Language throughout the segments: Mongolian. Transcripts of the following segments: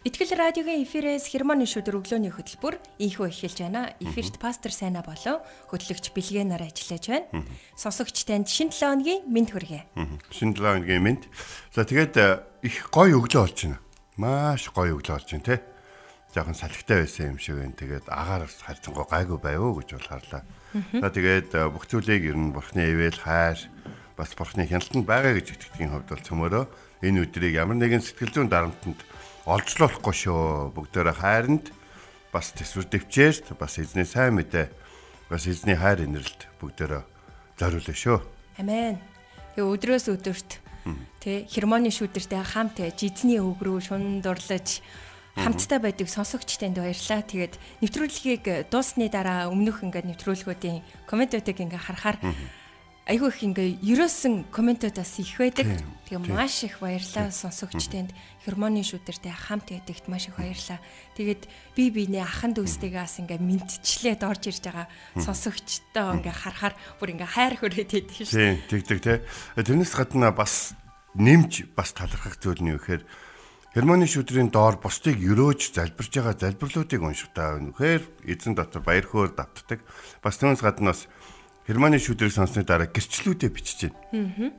Итгэл радиогийн эфирээс хермоны шүдэр өглөөний хөтөлбөр ийхүү эхэлж байна. Эфирт пастор Сайна болон хөтлөгч Билгэнаар ажиллаж байна. Сонсогч танд шинэ 7 өдрийн мэнд хүргэе. Шинэ 7 өдрийн мэнд. За тэгээд э, их гоё өглөө болж байна. Маш гоё өглөө болж байна те. Жохон салхитай байсан юм шиг байна. Тэгээд агаар харьцангуй гайгүй байв гэж бол харлаа. За тэгээд э, бүх зүйлийг ер нь бурхны ивэл хайр бас бурхны хяналтанд байгаа гэж итгэдгийн хувьд бол цөмөрөө энэ өдрийг ямар нэгэн сэтгэл зүйн дарамтанд олзлуулахгүй шүү. Бүгдээрээ хайранд бас төсвөр дэвчээрт бас эзний сайн мэдээ бас эзний хайр инрэлт бүгдээрээ зориулна шүү. Амен. Тэгээ өдрөөс өдөрт тэ хермоны шүүдэртэй хамт жизний үг рүү шун дурлаж хамтдаа байдаг сонсогчтанд баярлалаа. Тэгээд нэвтрүүлгийг дуусны дараа өмнөх ингээд нэвтрүүлгүүдийн комментуудыг ингээ харахаар айгүй их ингээ ерөөсөн комментуудаас их байдаг. Тэгээ маш их баярлалаа сонсогчтанд хермоны шүүдэртэй хамт байдагт маш их баярлалаа. Тэгээд би бинээ ахан дүүстэйгээс ингээ мэдчлээд орж ирж байгаа сонсогчтой ингээ харахаар бүр ингээ хайр хүрээд байдаг шүү. Тийм, тэгдэг те. Тэрнээс гадна бас нэмж бас талархах зүйл нь юу гэхээр Германы шүүдрийн доор бусдыг өрөөж залбирж байгаа залбирлуудыг уншихтаа үнэхээр эзэн дотор баяр хөөр давтдаг. Бас түүнээс гадна бас Германы шүүдрийг сонссны дараа гэрчлүүдээ бичиж байна.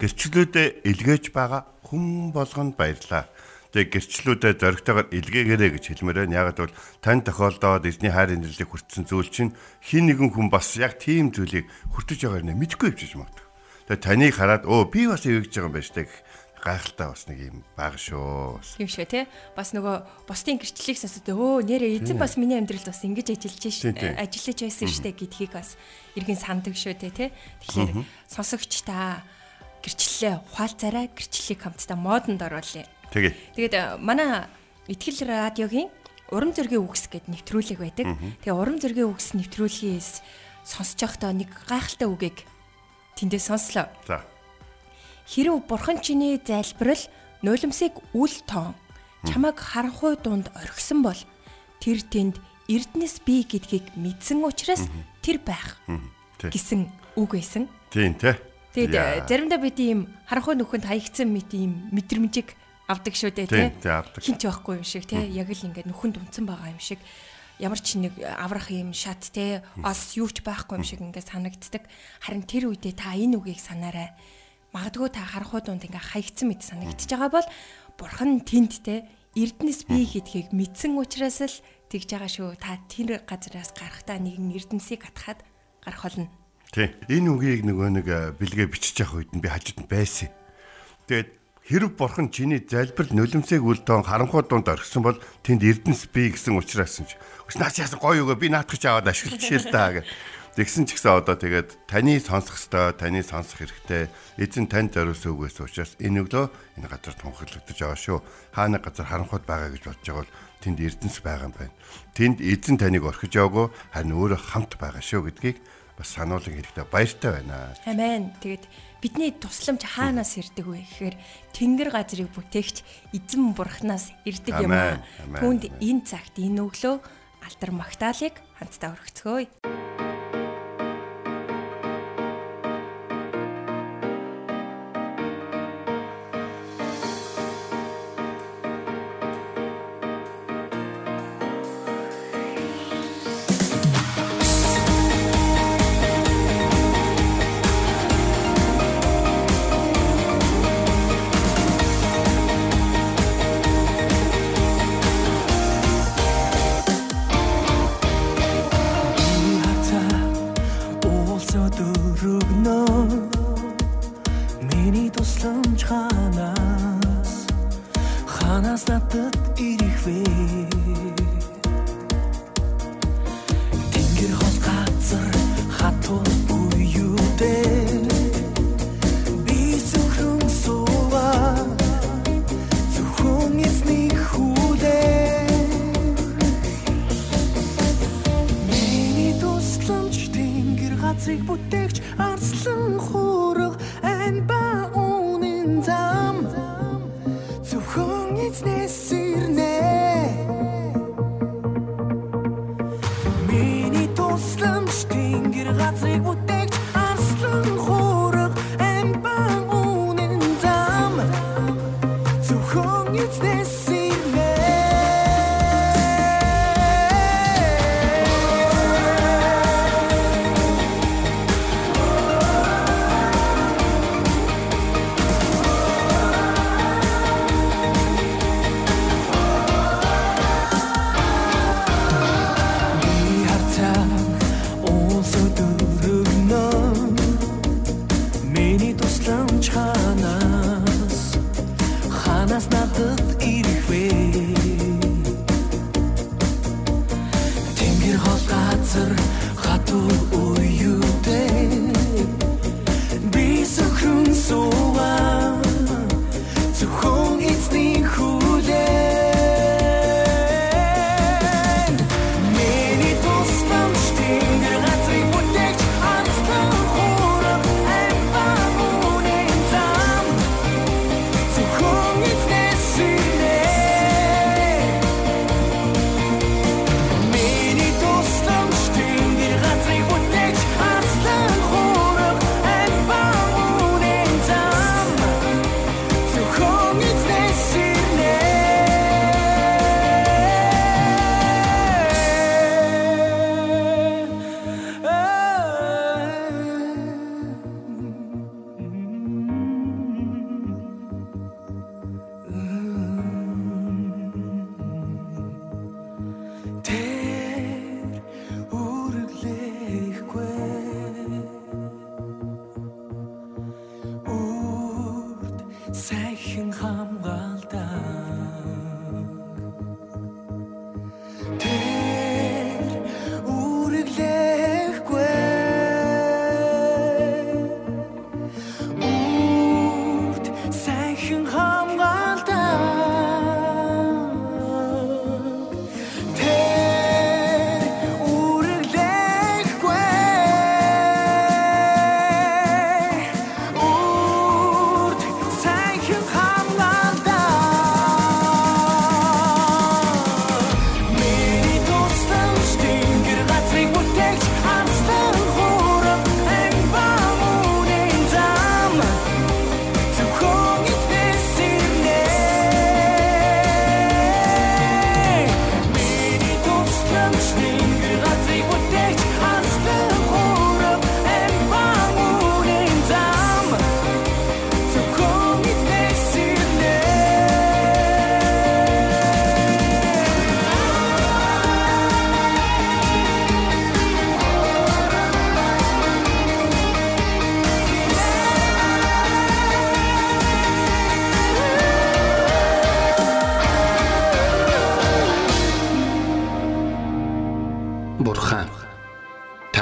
Гэрчлүүдээ илгээж байгаа хүн болгонд баярлаа. Тэгээ гэрчлүүдэд зоригтойгоор илгээгээрэй гэж хэлмээр байна. Ягаад бол тань тохиолдоод эзний хайр инэрлийг хүртсэн зүйл чинь хин нэгэн хүн бас яг тийм зүйлийг хүртэж байгааг нэ мэдгүй явж магадгүй. Тэгээ таныг хараад өө би бас эвэгж байгаа юм байна штэ гэх гайхалтай бас нэг юм баг шүү. Тийм шүү те. Бас нөгөө бусдын гэрчлэлийг сонсоод өө нэрээ эзэн бас миний амьдралд бас ингэж ажиллаж ажиллаж байсан штэ гэдгийг бас иргэн сандаг шүү те. Тэгэхээр сонсогч та гэрчлэлээ ухаалцаарай гэрчлэлийг хамтдаа модонд оруулъя. Тэгээ. Тэгээд манай Итгэл радиогийн урам зоригийн үгс гэдэг нэвтрүүлэг байдаг. Тэгээ урам зоригийн үгс нэвтрүүлгээс сонсож байхдаа нэг гайхалтай үгийг тэндээ сонслоо. За Хэрв бурхан чиний залбирал нулимсыг үл тоон. Чамайг харанхуй дунд орхисон бол тэр тэнд эрдэнэс бий гэдгийг мэдсэн учраас тэр байх гэсэн үг байсан. Тийм те. Тэгээд заримдаа бид ийм харанхуй нөхөнд хаягдсан мэт ийм мэдрэмжийг авдаг шүү дээ тий. Хинч байхгүй юм шиг тий. Яг л ингээд нөхөнд унтсан байгаа юм шиг. Ямар ч нэг аврах юм шат те бас юу ч байхгүй юм шиг ингээд санагддаг. Харин тэр үедээ та энэ үгийг санаарай магадгүй та харахуу дунд ингээ хаягдсан мэт санагдчихж байгаа бол бурхан тэнд те эрдэнэс бий гэдгийг мэдсэн учраас л тэгж байгаа шүү. Та тэр газараас гарахтаа нэгэн эрдэнсийг атахад гарах болно. Тий. Энэ үгийг нөгөө нэг бэлгээ бичиж явах үед нь би хажууд нь байсан. Тэгээд хэрв бурхан чиний залбирал нулимсыг үлдэн харанхуй дунд орхисон бол тэнд эрдэнэс бий гэсэн учраас юм чи. Наач яасан гоё өгөө би наатах ч аваад ашиглаж л та гэх. Тэгсэн ч гэсэн одоо тэгээд таны сонсох ёстой, таны сонсох хэрэгтэй. Эзэн танд зориулсан үг байсан учраас энэ өглөө энэ газар тунхаглагдаж байгаа шүү. Хаана газар харанхуйд байгаа гэж бодож байгаа бол тэнд эрдэнэс байгаа юм байна. Тэнд эзэн таныг орхиж яваагүй харин өөрөө хамт байгаа шүү гэдгийг бас сануулгын хэрэгтэй баяртай байна. Амен. Тэгээд бидний тусламж хаанаас ирдэг вэ гэхээр тэнгэр газрыг бүтээгч эзэн бурхнаас ирдэг юм аа. Түүнд энэ цагт энэ өглөө алдар магтаалык хамтдаа өргөцгөөе. өнөөд өргөнө миний тусламж ханаас ханаас надад ирэх вэ Тэнгэр хол газар хатуу Ганцыг бүтээгч арслан хуу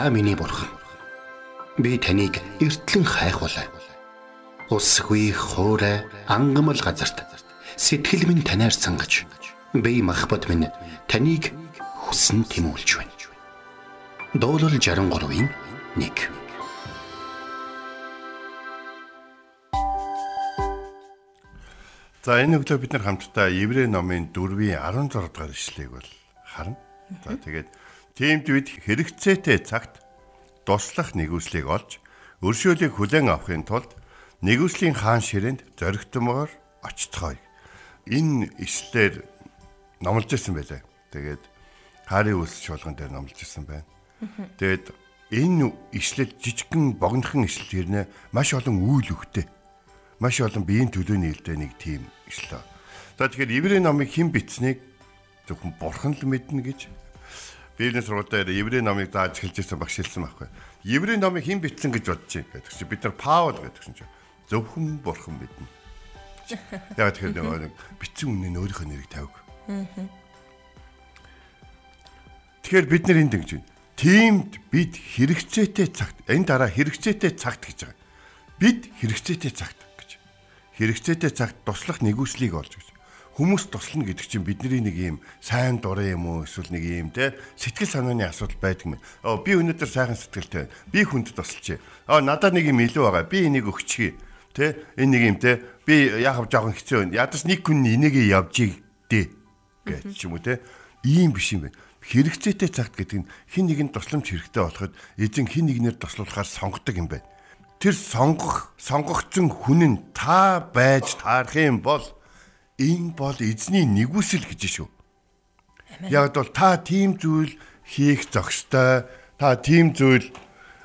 Та миний бурхан. Би таныг эртлэн хайхвалаа. Усгүй хоорой ангамл газарт сэтгэл минь танаар сангаж би махбат минь таныг хүсн тимүүлж байна. Дуурал 63-ийн 1 За энэ өглөө бид нар хамтдаа Еврей номын 4-ийн 16 дугаар ишлэгийг бол харна. За тэгээд тиймд бид хэрэгцээтэй цагт туслах нэгүслийг олж өршөөлийг хүлээн авахын тулд нэгүслийн хаан ширээнд зоригтмоор очтгоё. Энэ ишлэлээр номлож ирсэн байлаа. Тэгээд хаарын үс шуулган дээр номлож ирсэн байна. Тэгээд энэ ишлэл жижигхэн богинохон ишлэл хэрнээ маш олон үйл өгтэй маш олон биеийн төлөөний илдэ нэг тийм ишлээ. За тэгэхээр еврей номыг хэн бичсэнийг зөвхөн бурхан л мэднэ гэж Библийн сургуультай еврей номыг зааж хэлж ирсэн багш хэлсэн байхгүй. Еврей номыг хэн бичсэн гэж бодож байна гэдэг чинь бид нар Паул гэдэг чинь зөвхөн бурхан мэднэ. Яг тэгэхээр нэг бичсэн үнэ нь өөрийнхөө нэрийг тавиг. Тэгэхээр бид нар энд ингэж байна. Тиймд бид хэрэгцээтэй цагт энэ дараа хэрэгцээтэй цагт гэж байгаа. Бид хэрэгцээтэй цагт гэж. Хэрэгцээтэй цагт туслах нэгүслийг олж гэж. Хүмүүс туслана гэдэг чинь бидний нэг юм сайн дурын юм уу эсвэл нэг юм те сэтгэл санааны асуудал байдаг юм. Оо би өнөөдөр сайхан сэтгэлтэй байна. Би хүнд тусалчих. Аа надад нэг юм илүү байгаа. Би энийг өгчихье. Тэ энэ нэг юм те би яахав жоохон хэцүү байна. Ядаж нэг хүн энийгээ явжиг дээ гэж ч юм уу те. Ийм биш юм байна хэрэгцээтэй цагт гэдэг нь хин нэгэнд тусламж хэрэгтэй болоход эзэн хин нэгнээр туслуулахаар сонгодог юм байна. Тэр сонгох сонгогдсон хүн нь та байж таарах юм бол энэ бол эзний нэгүсэл гэж шүү. Яг бол та тийм зүйл хийх зохистой, та тийм зүйл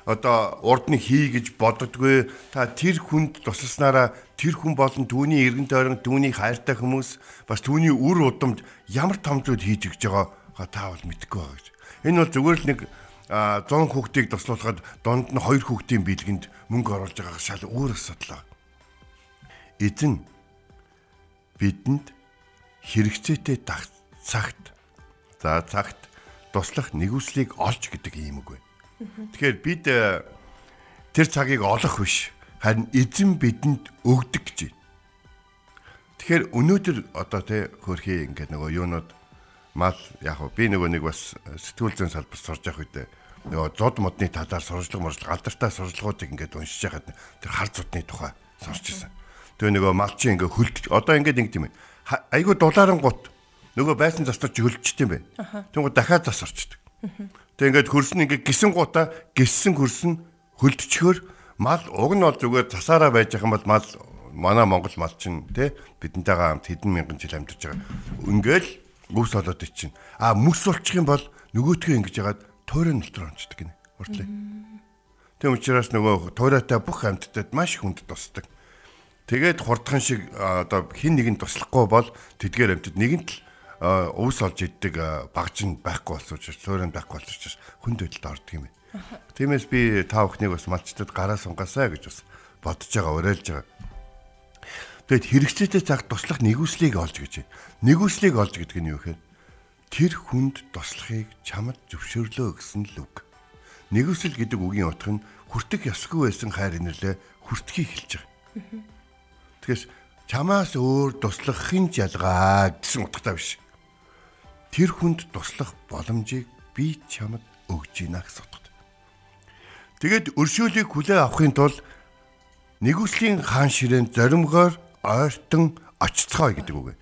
одоо урд нь хий гэж боддггүй та тэр хүнд тусласнараа тэр хүн болон түүний эргэн тойрон түүний хайртай хүмүүс бас түүний үр удамд ямар том зүйл хийж өгч байгаа та бол мэдэхгүй байгаа гэж. Энэ бол зүгээр л нэг 100 хүүхдийг туслуулахад донд нь 2 хүүхдийн бэлгэнд мөнгө оруулж байгаа шал өөр асуудал. Эзэн бидэнд хэрэгцээтэй цагт за цагт туслах нэгүслийг олж гэдэг юм үг байна. Тэгэхээр бид тэр цагийг олох биш харин эзэн бидэнд өгдөг гэж байна. Тэгэхээр өнөөдөр одоо тэ хөрхий ингээд нөгөө юунууд мал яг би нөгөө нэг бас сэтгүүл зүйн салбарт сурж явах үедээ нөгөө зод модны талаар сурчлага морчлог алдартай сурчлагуудыг ингээд уншиж байхад тэр хар зудны тухай сурч ирсэн. Тэгээ нөгөө малчин ингээд хөлдөж одоо ингээд ингэ тийм. Айгу дулаарын гут нөгөө байсан застарч хөлдчихтэй юм байна. Тэнгүү дахиад засарчдаг. Тэгээ ингээд хөрсөн ингээд гисэн гутаа гиссэн хөрсөн хөлдчихөөр мал уг нь бол зүгээр засаараа байж байгаа юм бол мал манай Монгол малчин те бидэнтэйгээ хамт хэдэн мянган жил амьдарч байгаа. Ингээл өвс олоод чинь. А мөс болчих юм бол нөгөөтгөө ингэж ягаад тойрон дотор онцдог гинэ. Уртлаа. Тэм учраас нөгөө тойротой бүх амьтдад маш хүнд тусдаг. Тэгээд хурдхан шиг одоо хин нэгэн туслахгүй бол тэдгээр амьтад нэгэнт л өвс олж иддэг багж нь байхгүй болсон учраас тойрон байхгүй болсон учраас хүнд байдалд ордог юм. Тиймээс би та бүхнийг бас малчтад гараа сунгаасаа гэж бас бодож байгаа, уриалж байгаа. Тэгэд хэрэгцээтэй цаг туслах нэгүслийг олж гэж. Нэгүслийг олж гэдэг нь юу гэхээр тэр хүнд туслахыг чамд зөвшөөрлөө гэсэн л үг. Нэгүсэл гэдэг үгийн утга нь хүртэх ёсгүй байсан хайр инэрлээ хүртхийг хэлж байгаа. Тэгэхээр чамаас өөр туслах хинч ялгаа гэсэн утгатай биш. Тэр хүнд туслах боломжийг би чамд өгж гинэ гэсэн утгатай. Тэгэд өршөөлийг хүлээ авахын тулд нэгүслийн хаан ширээнд зоримгоор ойртон очицгоо гэдэг үг.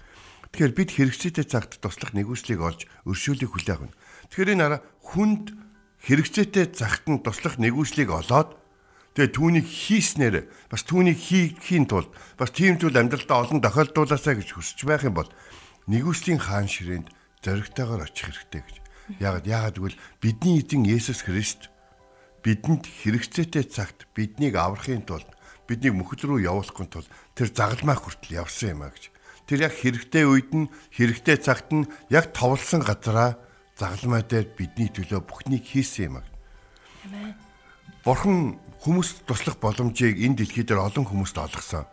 Тэгэхээр бид хэрэгцээтэй цагт туслах нэгүслийг олж өршөөлийг хүлээх авна. Тэгэхээр энэ араа хүнд хэрэгцээтэй цагт нь туслах нэгүслийг олоод тэгээ түүнийг хийснээр бас түүнийг хийхийн тулд бас тийм зүйл амьдралдаа олон тохиолдуулаасаа гэж хүсэж байх юм бол нэгүслийн хаан ширээнд зоригтойгоор очих хэрэгтэй гэж. Яагаад яагаад гэвэл бидний эзэн Есүс Христ бидэнд хэрэгцээтэй цагт биднийг аврахын тулд биднийг мөхөл рүү явуулахын тулд тэр загалмаа хүртэл явсан юм а гэж. Тэр яг хэрэгтэй үед нь хэрэгтэй цагт нь яг товлсон газараа загалмай дээр бидний төлөө бүхнийг хийсэн юм а. Бурхан хүмүүст туслах боломжийг энэ дэлхий дээр олон хүмүүст олгосон.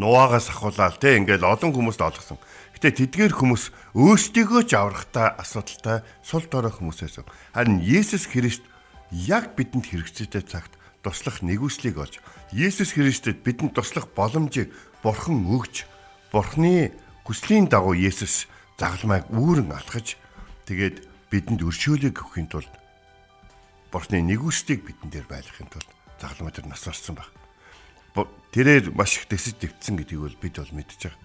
Нуагаас ахуулаад те ингээл олон хүмүүст олгосон. Гэтэ тэдгээр хүмүүс өөрсдийгөө ч аврахтаа асуудалтай сул дорой хүмүүс байсан. Харин Есүс Христ яг бидэнд хэрэгцээтэй цагт туслах нэгүслийг олж Есүс Христэд бидэнд туслах боломжийг Бурхан өгч Бурханы хүслийн дагуу Есүс загалмайг үүрэн алхаж тэгээд бидэнд өршөөлөг өгөхийн тулд Бурханы нэгүслийг бидэн дээр байлгахын тулд загалмай дээр нас орсон баг. Тэрээр маш их дэсэж дэвтсэн гэдгийг бол бид бол мэдж байгаа.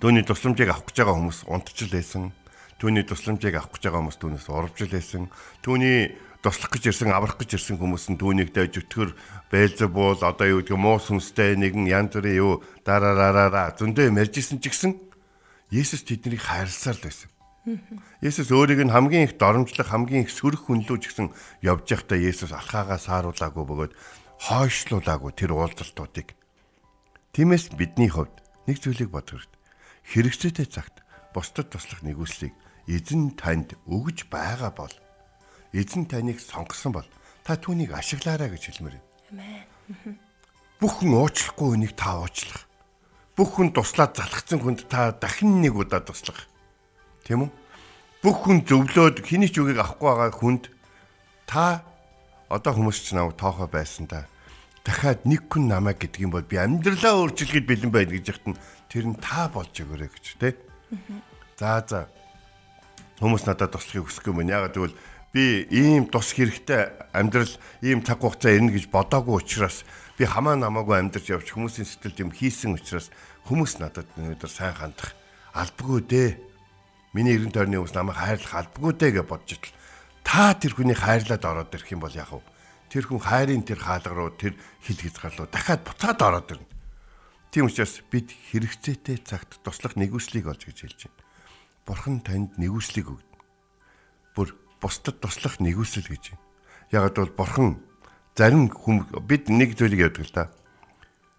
Төвний тусламжийг авах гэж байгаа хүмүүс унтчил байсан. Төвний тусламжийг авах гэж байгаа хүмүүс түүнээс урвжил байсан. Төвний туслах гэж ирсэн, аврах гэж ирсэн хүмүүс нь түүнийг дэж өтгөр Бэлзебул одоо юу гэдэг муу сүнстэй нэгэн янз бүрийн юу дараараараа зөндөө мэржсэн ч гэсэн Есүс тэднийг хайрласаар л байсан. Есүс өөрийг нь хамгийн их доромжлох, хамгийн их сөрөх хүнлүү ч гэсэн явж байхдаа Есүс алхаагаа сааруулаагүй бөгөөд хойшлуулаагүй тэр уулзалтуудыг. Тиймээс бидний хувьд нэг зүйлийг бодох хэрэгтэй. Хэрэгцээтэй цагт бусдад туслах нэгүслийг эзэн танд өгж байгаа бол эзэн таныг сонгосон бол та түүнийг ашиглаарай гэж хэлмээр байна. Амен. Бүхэн уучлахгүй хүнийг та уучлах. Бүх хүн туслаад залхацсан хүнд та дахин нэг удаа туслах. Тийм үү? Бүх хүн зөвлөөд хэний ч үгийг авахгүй байгаа хүнд та одоо хүмүүс ч намайг тоохоо байсан та. Дахиад нэг хүн намайг гэдэг юм бол би амьдралаа өөрчилгээд бэлэн байна гэж яхад нь тэр нь та болж өгөөрэй гэж тий. За за. Хүмүүс надад туслахыг хүсэхгүй мэн. Ягаад гэвэл би ийм тус хэрэгтэй амьдрал ийм цаг хугацаа ирнэ гэж бодоогүй учраас би хамаа намаагүй амьдарч явж хүмүүсийн сэтгэлд юм хийсэн учраас хүмүүс надад өнөөдөр сайн хандах албагүй дээ. Миний эрен тойрны хүмүүс намайг хайрлах албагүй дээ гэж бодож итл. Та тэр хүнийг хайрлаад ороод ирэх юм бол яах вэ? Тэр хүн хайрын тэр хаалга руу тэр хил хязгаарлуу дахиад буцаад ороод ирнэ. Тийм учраас бид хэрэгцээтэй цагт туслах нэгүслийг олж гэж хэлж байна. Бурхан танд нэгүслийг өгнө. Бүр бусдад туслах нэгүсэл гэж байна. Ягаад бол бурхан зарим хүм бид нэг зүйлийг яддаг л да.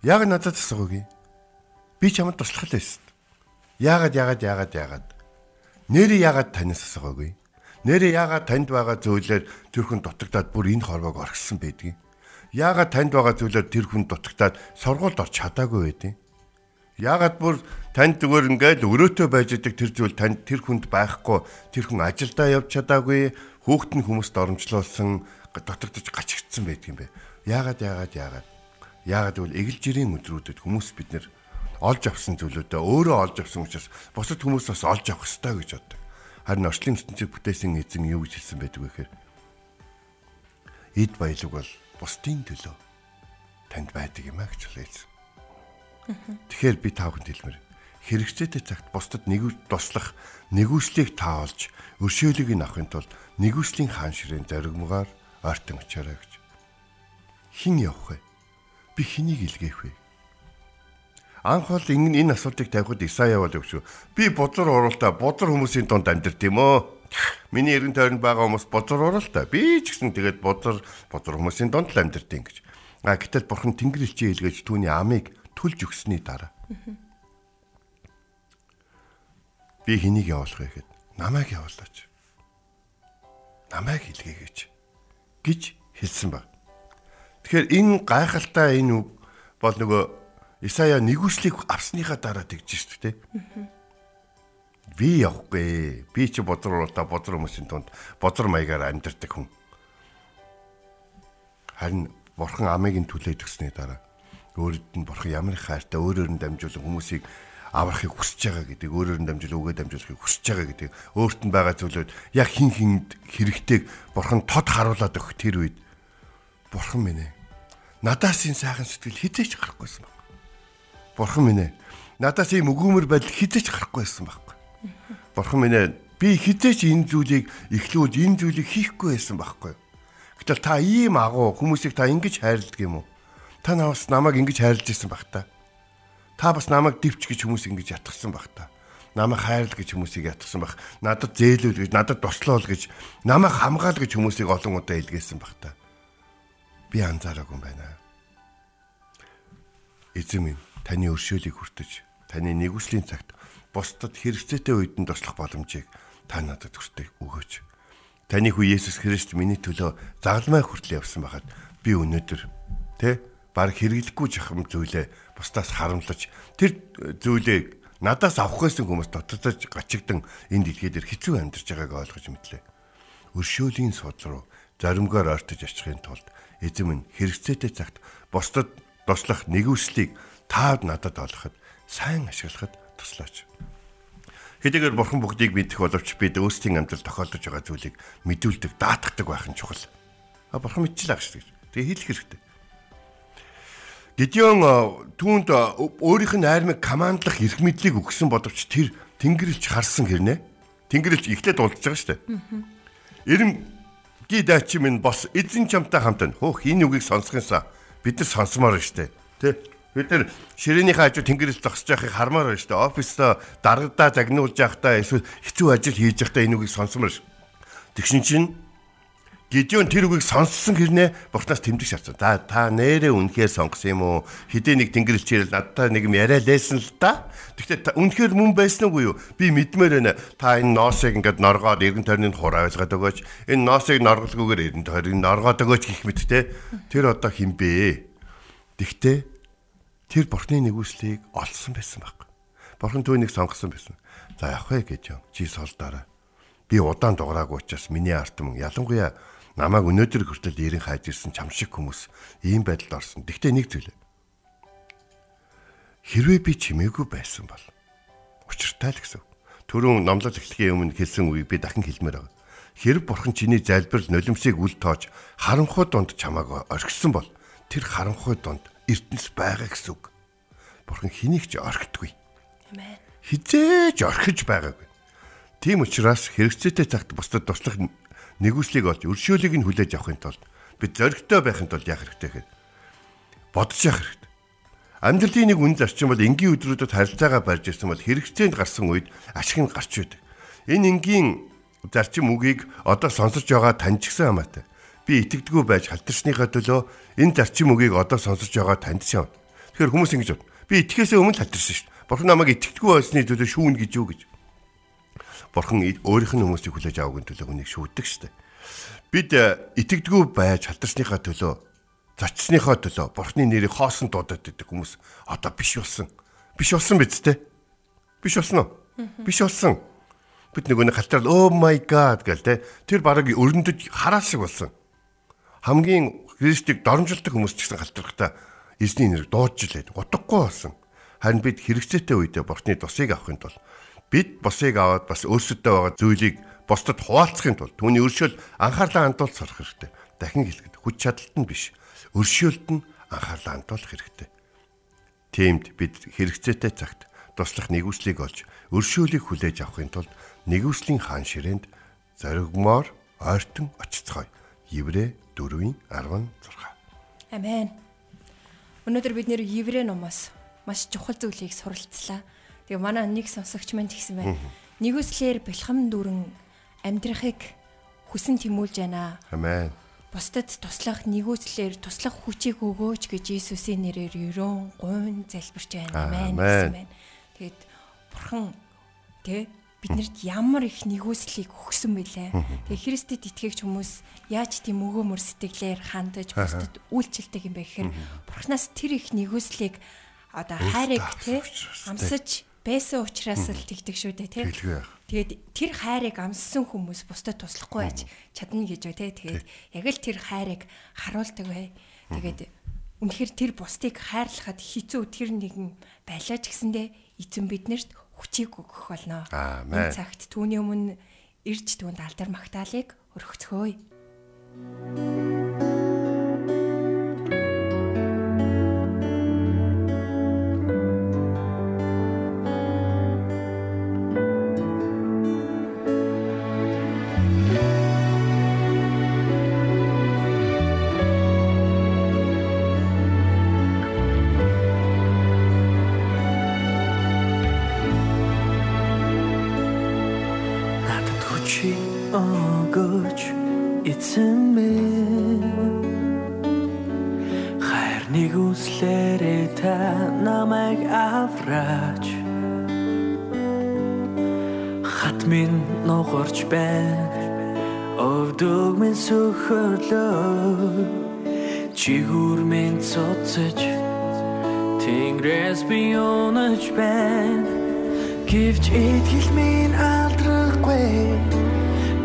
Яг надад асуугий. Би чамд туслах л байсан. Яагаад яагаад яагаад яагаад. Нэрээ яагаад танаас асуугаагүй. Нэрээ яагаад танд байгаа зүйлээр тэр хүн дутагдаад бүр энэ хорвоог орхисон байдгийг. Яагаад танд байгаа зүйлээр тэр хүн дутагдаад сургуульд орч чадаагүй байдгийг. Яагаад бүр танд зүгээр ингээл өрөөтөө байж идэг тэр зүйл танд тэр хүнд байхгүй тэр хүн ажилдаа явж чадаагүй хүүхэд нь хүмүүст оромжлуулсан дутагдж гачигдсан байдаг юм бэ. Яагаад яагаад яагаад яагаад гэвэл эгэл жирийн өдрүүдэд хүмүүс бид нэр олж авсан зүйлүүдээ өөрөө олж авсан учраас бусад хүмүүс бас олж авах ёстой гэж боддог. Харин орчлын ертөнцийг бүтээсэн эзэн юу гэж хэлсэн байдаг вэ гэхээр эд баялаг бол бусдын төлөө танд байдаг юм а гэж хэлсэн. Тэгэхээр би та бүхэнд хэлмээр хэрэгцээтэй цагт бусдад нэг туслах нэгүслийг таалж өршөөлийг нь авахын тулд нэгүслийн хаан ширээн зоригмгаар ойртон очиорой гэж. Хин явах вэ? Би хэнийг илгээх вэ? Анх бол энэ энэ асуултыг тавихад Исая бол өгшөө. Би бузар уралтай бузар хүмүүсийн донд амьдарт юм өө. Миний эргэн тойронд байгаа хүмүүс бузар уралтай. Би ч гэсэн тэгээд бузар бузар хүмүүсийн донд л амьдарт юм гэж. А гэтэл бурхан тэнгэр элчээ илгээж түүний амийг түлж өгсөний дараа би хэнийг явуулах вэ гэхэд намайг явуулаач. Намайг илгээгээч гэж хэлсэн баг. Тэгэхээр энэ гайхалтай энэ үг бол нөгөө Исая нэгүслийг авсныхаа дараа тэгж шүү дээ. Би явахгүй. Би чи бодроо та бодроо хүмүүсийн тунд бодор маягаар амьдардаг хүн. Харин бурхан амийг нь түлээд өгсөний дараа өөрөд нь бурхан ямар их хайртай өөрөөр нь дамжуулан хүмүүсийг аврахыг хүсэж байгаа гэдэг өөрөөр нь дамжуул өгөө дамжуулахыг хүсэж байгаа гэдэг өөрт нь байгаа зүйлүүд яг хин хинд хэрэгтэйг бурхан тод харуулад өгөх тэр үед бурхан минь ээ надаас энэ сайхан сэтгэл хизээч гарахгүйсэн. Бурхан минь ээ надаас ийм өгөөмөр байдал хизээч гарахгүйсэн байхгүй. Бурхан минь ээ би хизээч энэ зүйлийг эхлүүд энэ зүйлийг хийхгүй байсан байхгүй. Гэтэл та ийм агуу хүмүүсийг та ингэж хайрладаг юм уу? Та наваас намайг ингэж хайрлаж ирсэн баг та. Та бас намайг дивч гэж хүмүүс ингэж ятгсан баг та. Намайг хайрл гэж хүмүүсийг ятгсан баг. Надад зээлүүл гэж, надад туслуул гэж, намайг хамгаал гэж хүмүүсийг олон удаа илгээсэн баг та. Би анзаараагүй юм байна. Эзэн минь таны өршөөлийг хүртэж, таны нэгүслийн цагт бусдад хэрэгцээтэй үед нь туслах боломжийг та надад хүртээ өгөөч. Таны хүү Есүс Христ миний төлөө загалмай хүртэл явсан байхад би өнөөдөр тэ баг хэрэглэхгүй жахам зүйлээ бусдаас харамлаж тэр зүйлийг надаас авах гэсэн хүмүүс дотоодож гачигдан энэ дэлхий дээр хэцүү амьдарч байгааг ойлгож мэдлээ. Өршөөлийн суд руу заримгаар ортож очихын тулд эзэм нь хэрэгцээтэй цагт бусдад туслах нэгүслийг таад надад олоход сайн ашиглахад туслаач. Хэдийгээр бурхан бүгдийг мэдэх боловч бид өөрсдийн амьдрал тохиолдож байгаа зүйлийг мэдүүлдэг, даатгадаг байх нь чухал. А бурхан мэдчихлээ гэж. Тэгээ хийх хэрэгтэй. Гидеон түүнд өөрийнх нь армиг командлах эрх мэдлийг өгсөн боловч тэр Тэнгэрлэгч харсан хэрнэ. Тэнгэрлэгч ихлэд дулдж байгаа шүү дээ. Эрэм ги дайчи минь бос эзэн чамтай хамт байна. Хөөх энэ үгийг сонсохынсаа бид нар сонсомоор дээ. Тэ? Бид нар ширээнийхээ хажуу Тэнгэрлэгч зогсож байхыг хармаар байна шүү дээ. Оффистоо дарагдаа загнуулж явахдаа эсвэл хэцүү ажил хийж явахдаа энэ үгийг сонсомоор шүү. Тэгшин чинь Гидеон тэр үгийг сонссон хэрнээ бурхнаас тэмдэг шаардсан. За та нэрээ үнэхээр сонгосон юм уу? Хидээ нэг тэнгэрлэгчээр надтай нэг юм яриа лээсэн л да. Гэхдээ үнэхээр мөн байсан уу юу? Би мэдмээр байна. Та энэ ноосыг ингээд норгоод эргэн тойрны хур авилгаад өгөөч. Энэ ноосыг норголгүйгээр эргэн тойрыг норгоод өгөөч гэх мэт те. Тэр одоо хинбэ? Тэгтээ тэр бурхны нэгүслийг олсон байсан баг. Бурхан түүнийг сонгосон байсан. За явах вэ гэж юм. Чи солдоорой. Би удаан дуграагүй учраас миний арт мөн ялангуяа намайг өнөөдөр хүртэл ирэн хайж ирсэн чам шиг хүмүүс ийм байдалд орсон. Тэгтээ нэг зүйл. Хэрвээ би чимээгүй байсан бол учиртай л гэсэн. Төрөн номлол эхлэхийн өмнө хэлсэн үгийг би дахин хэлмээр байгаа. Хэрэг бурхан чиний залбирал нулимсыг үл тоож харанхуй донд чамааг орхисон бол тэр харанхуй донд эртнэс байгаа гэсэн үг. Бурхан хэнийг ч орхидгүй. Амен. Хизээж орхиж байгаагүй. Тийм учраас хэрэгцээтэй цагт бусдад туслах нэгүслийг олж өршөөлийг нь хүлээж авахын тулд бид зоригтой байхын тулд яах хэрэгтэй гэхэд бодож явах хэрэгтэй. Амьдралын нэг үн зарчим бол энгийн өдрүүдэд харилцаагаа барьж ирсэн бол хэрэгцээнд гарсан үед ашиг нь гарч идэг. Энэ энгийн зарчим үгийг одоо сонсож байгаа тань ч гэсэн хамаатай. Би итгэдэггүй байж халтарсныхаа төлөө энэ зарчим үгийг одоо сонсож байгаа танд юм. Тэгэхээр хүмүүс ингэж бод. Би итгэхээсээ өмнө халтарсан шүү дээ. Бурхан намайг итгэдэггүй байсны төлөө шүүн гэж юу гэж. Бурхан өөрийнх нь хүмүүсийг хүлээж авахын төлөө хүнийг шүүдэг шүү дээ. Бид итгэдэггүй байж халтарсныхаа төлөө зочсныхоо төлөө Бурханы нэрийг хоосон дуудаад байдаг хүмүүс одоо биш болсон. Биш болсон биз дээ. Биш болсон уу? Биш болсон. Бид нөгөө нэг халтарл oh my god гэл те тэр бараг өрнөдөж хараа шиг болсон. Хамгийн Христийг доромжилдог хүмүүс ч гэсэн халтархтаа эзний нэрийг дуудаж лээд утгагүй болсон. Харин бид хэрэгцээтэй үедээ Бурханы тусыг авахын тулд бид босыг аваад бас өөрсөдөө байгаа зүйлийг бусдад хуваалцахын тулд түүний өршөөл анхаарлаа хандуулж сурах хэрэгтэй. Дахин хэлэхэд хүч чадалт нь биш. Өршөөлт нь анхаарлаа хандуулах хэрэгтэй. Тиймд бид хэрэгцээтэй цагт туслах нэгүслийг олж өршөөлийг хүлээж авахын тулд нэгүслийн хаан ширээнд зоригмоор ойртон очицгоё. Еврэ 4-ийн 16. Амен. Өнөөдөр бид нэр Еврей номоос маш чухал зүйлийг суралцлаа. Тэгээ манай нэг сонсогч манд гисэн байна. Нэгүслэр бэлхэм дүрэн амьдрахыг хүсэн тэмүүлж байна. Амен. Бусдад туслах нэгүслэр туслах хүчийг өгөөч гэж Иесусийн нэрээр ерөн гуйн залбирч байна. Амен. Тэгээд бурхан тэ биднэрт ямар их нэгүслийг өгсөн бэлээ. Тэгээ Христэд итгэгч хүмүүс яаж тийм өгөөмөр сэтгэлээр хандаж бусдад үйлчлдэг юм бэ гэхээр бурхнаас тэр их нэгүслийг одоо хайрыг тий. амсаж байсан учраас л тэгдэг шүү дээ тий. Тэгээд тэр хайрыг амссан хүмүүс бусдад туслахгүй байж чадна гэж үү тий. Тэгээд яг л тэр хайрыг харуулдаг бай. Тэгээд үнэхээр тэр бусдыг хайрлахад хэцүү тэр нэгэн байлаа ч гэсэндээ эзэн биднэрт хүчийг өгөх болно. Энэ цагт түүний өмнө ирж түүнд алдар магтаалык өргөцгөөе. Минь сөхөрлөө чигүр минь цоцож Тэнгэрээс би унаж байна. Гэвч итгэл минь алдрахгүй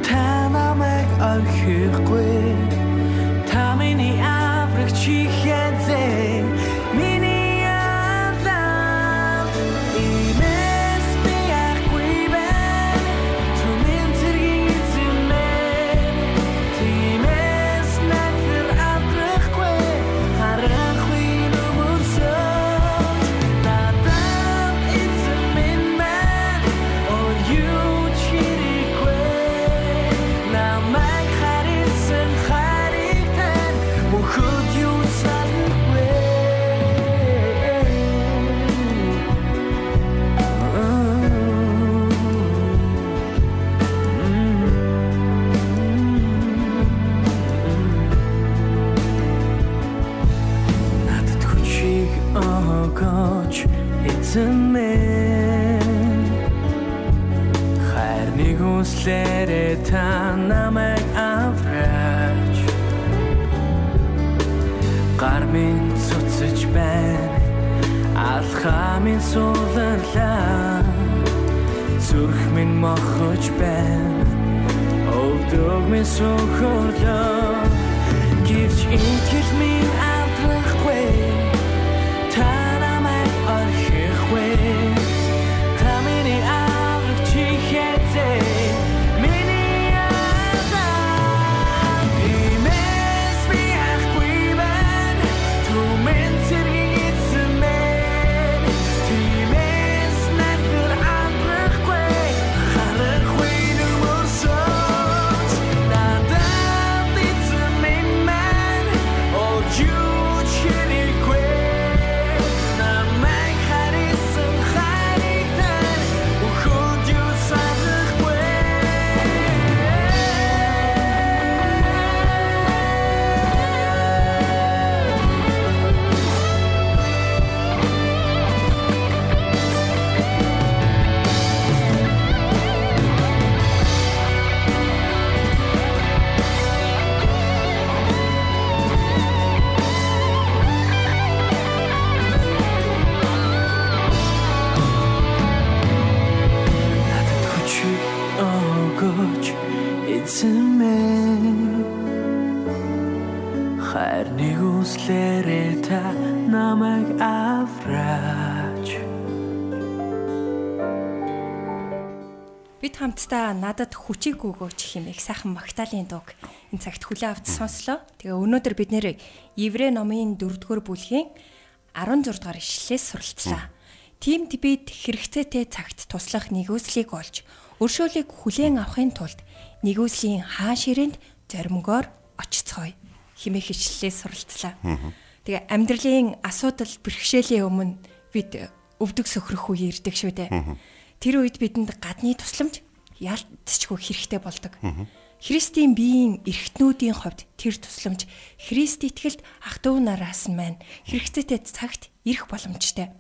Та намайг орхихгүй. Та миний авраг та намайг авраач гар минь цуцж байна алхаа минь сууларлаа зүрх минь мохож байна өвдөг минь сөхөрлөө. Гэвч итгэл минь намайг авраач Бид хамтдаа надад хүчийг өгөөч хэмээх сайхан магтаалын дууг энэ цагт хүлээн авч сонслоо. Тэгээ өнөөдөр бид нэр Еврей номын 4-р бүлгийн 16 дугаар ишлэлээс суралцлаа. Тимд бид хэрэгцээтэй цагт туслах нэгүслийг олж өршөөлийг хүлээн авахын тулд нэгүслийн хаан ширээнд зоримгоор очицгоё хэмээх ишлэлээс суралцлаа. Тэгээ амьдралын асуудал бэрхшээлийн өмнө бид өвдөг сөхрөх үе ирдэг шүү дээ. Тэр үед бидэнд гадны тусламж ялцчгүй хэрэгтэй болдог. Христийн биеийн эрхтнүүдийн хувьд тэр тусламж Христ итгэлд ах トゥ нараас нь маань хэрэгцээтэй цагт ирэх боломжтой.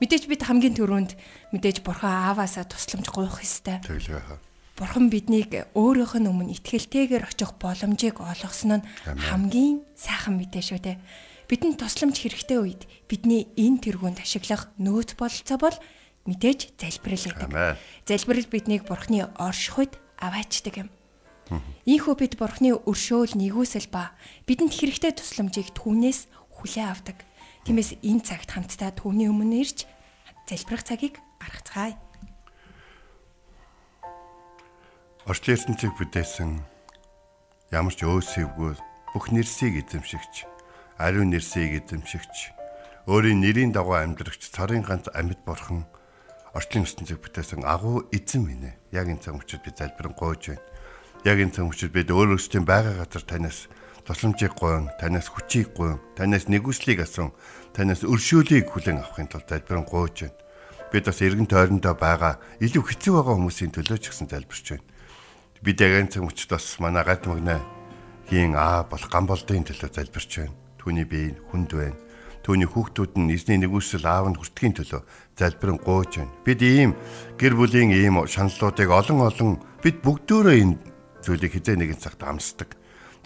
Мэдээж бид хамгийн түрүүнд мэдээж бурхан ааваасаа тусламж гуйх ёстой. Бурхан биднийг өөрийнх нь өмнө итгэлтэйгээр очих боломжийг олгосон нь хамгийн сайхан мэдээ шүү дээ. Бидэнд тусламж хэрэгтэй үед бидний энэ тэргуунд ашиглах нөөц бололцоо бол мэдээж залбирал гэдэг. Залбирал биднийг бурхны оршихуйд аваачдаг юм. Ийхүү бид бурхны өршөөл нэгүсэл ба бидэнд хэрэгтэй тусламжийг түүнээс хүлээн авдаг. Тиймээс энэ цагт хамтдаа түүний өмнө ирж залбирах цагийг гаргацгаая. Орчлын ертөнцийг бүтээсэн ямар ч өөсөвгүй бүх нэрсийг эзэмшигч, ариун нэрсийг эзэмшигч, өөрийн нэрийн дагуу амьдрагч царын ганц амьд бурхан орчлын ертөнцийг бүтээсэн агуу эзэн минь ээ. Яг энэ цаг учраас би залбирэн гойж байна. Яг энэ цаг учраас бид өөрөөсөө байгаа газар танаас тусламжийг гуйн, танаас хүчийг гуйн, танаас нэгүслийг асуун, танаас өршөөлийг хүлээн авахын тулд залбирэн гойж байна. Бид бас эргэн тойрондоо байгаа илүү хэцүү байгаа хүмүүсийн төлөө ч гэсэн залбирч байна. Бид яг энэ цаг учраас бас манай гат магнаа хийн аа бол гамболдын төлөө залбирч байна. Түүний бие хүнд байна. Түүний хүүхдүүд нь эзний нэгүсэл аав нь хүртгэхийн төлөө залбирэн гооч байна. Бид ийм гэр бүлийн ийм шаналлуудыг олон олон бид бүгдөө энэ зүйлийг хизээ нэгэн цагт амсдаг.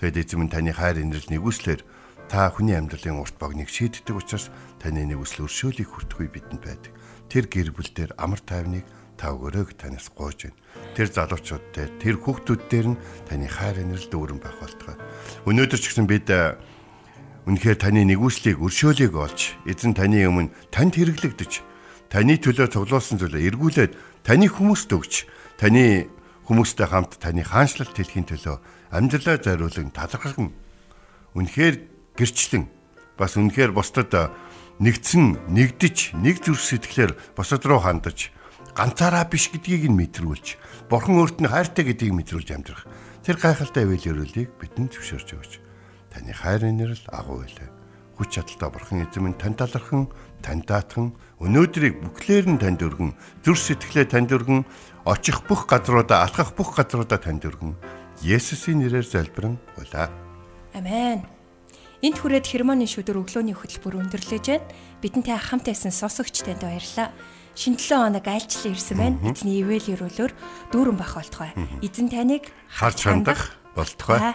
Тэгэд эзэм нь таны хайр инрэл нэгүслэр та хүний амьдралын урт богныг шийддэг учраас таны нэгүсэл өршөөлийг хүртэхгүй бидэнд байдаг. Тэр гэр бүл дээр амар тайвныг та өгөрөөг танаас гоож байна. Тэр залуучууд дээр тэр хүүхдүүд дээр нь таны хайр инрэл дүүрэн байх болтугай. Өнөөдөр ч гэсэн бид Үнэхээр таны нэгүслийг өршөөлийг олж эзэн таны өмнө танд хэрэглэгдэж таны төлөө цуглуулсан зүйлээ эргүүлээд таны хүмүүст өгч таны хүмүүстэй хамт таны хаанчлалт хэлхийн төлөө амьдралаа зориулан талархсан үнэхээр гэрчлэн. Бас үнэхээр бусдад нэгдсэн нэгдэж нэг зүрх сэтгэлээр бусад руу хандаж ганцаараа биш гэдгийг нь мэдрүүлж бурхан өөрт нь хайртай гэдгийг мэдрүүлж амьдрах. Тэр гайхалтай үйл явдлыг бидэнд зөвшөөрч өгч таны хайрын нэрэл агуу байлаа. Хүч чадалтай бурхан эзэм нь тань талархан, тань даатхан, өнөөдрийг бүхлээр нь танд өргөн, зүр сэтгэлээ танд өргөн, очих бүх газруудаа, алхах бүх газруудаа танд өргөн. Есүсийн нэрээр залбирэн улаа. Амен. Энд хүрээд хермоны шүдэр өглөөний хөтөлбөр өндөрлөж байна. Бидэнтэй хамт байсан сонсогч танд баярлалаа. Шинэ 7 хоног айлчлан ирсэн байна. Эзний ивэл өрөөлөөр дүүрэн бах болтугай. Эзэн таныг Харж хандах болтугай.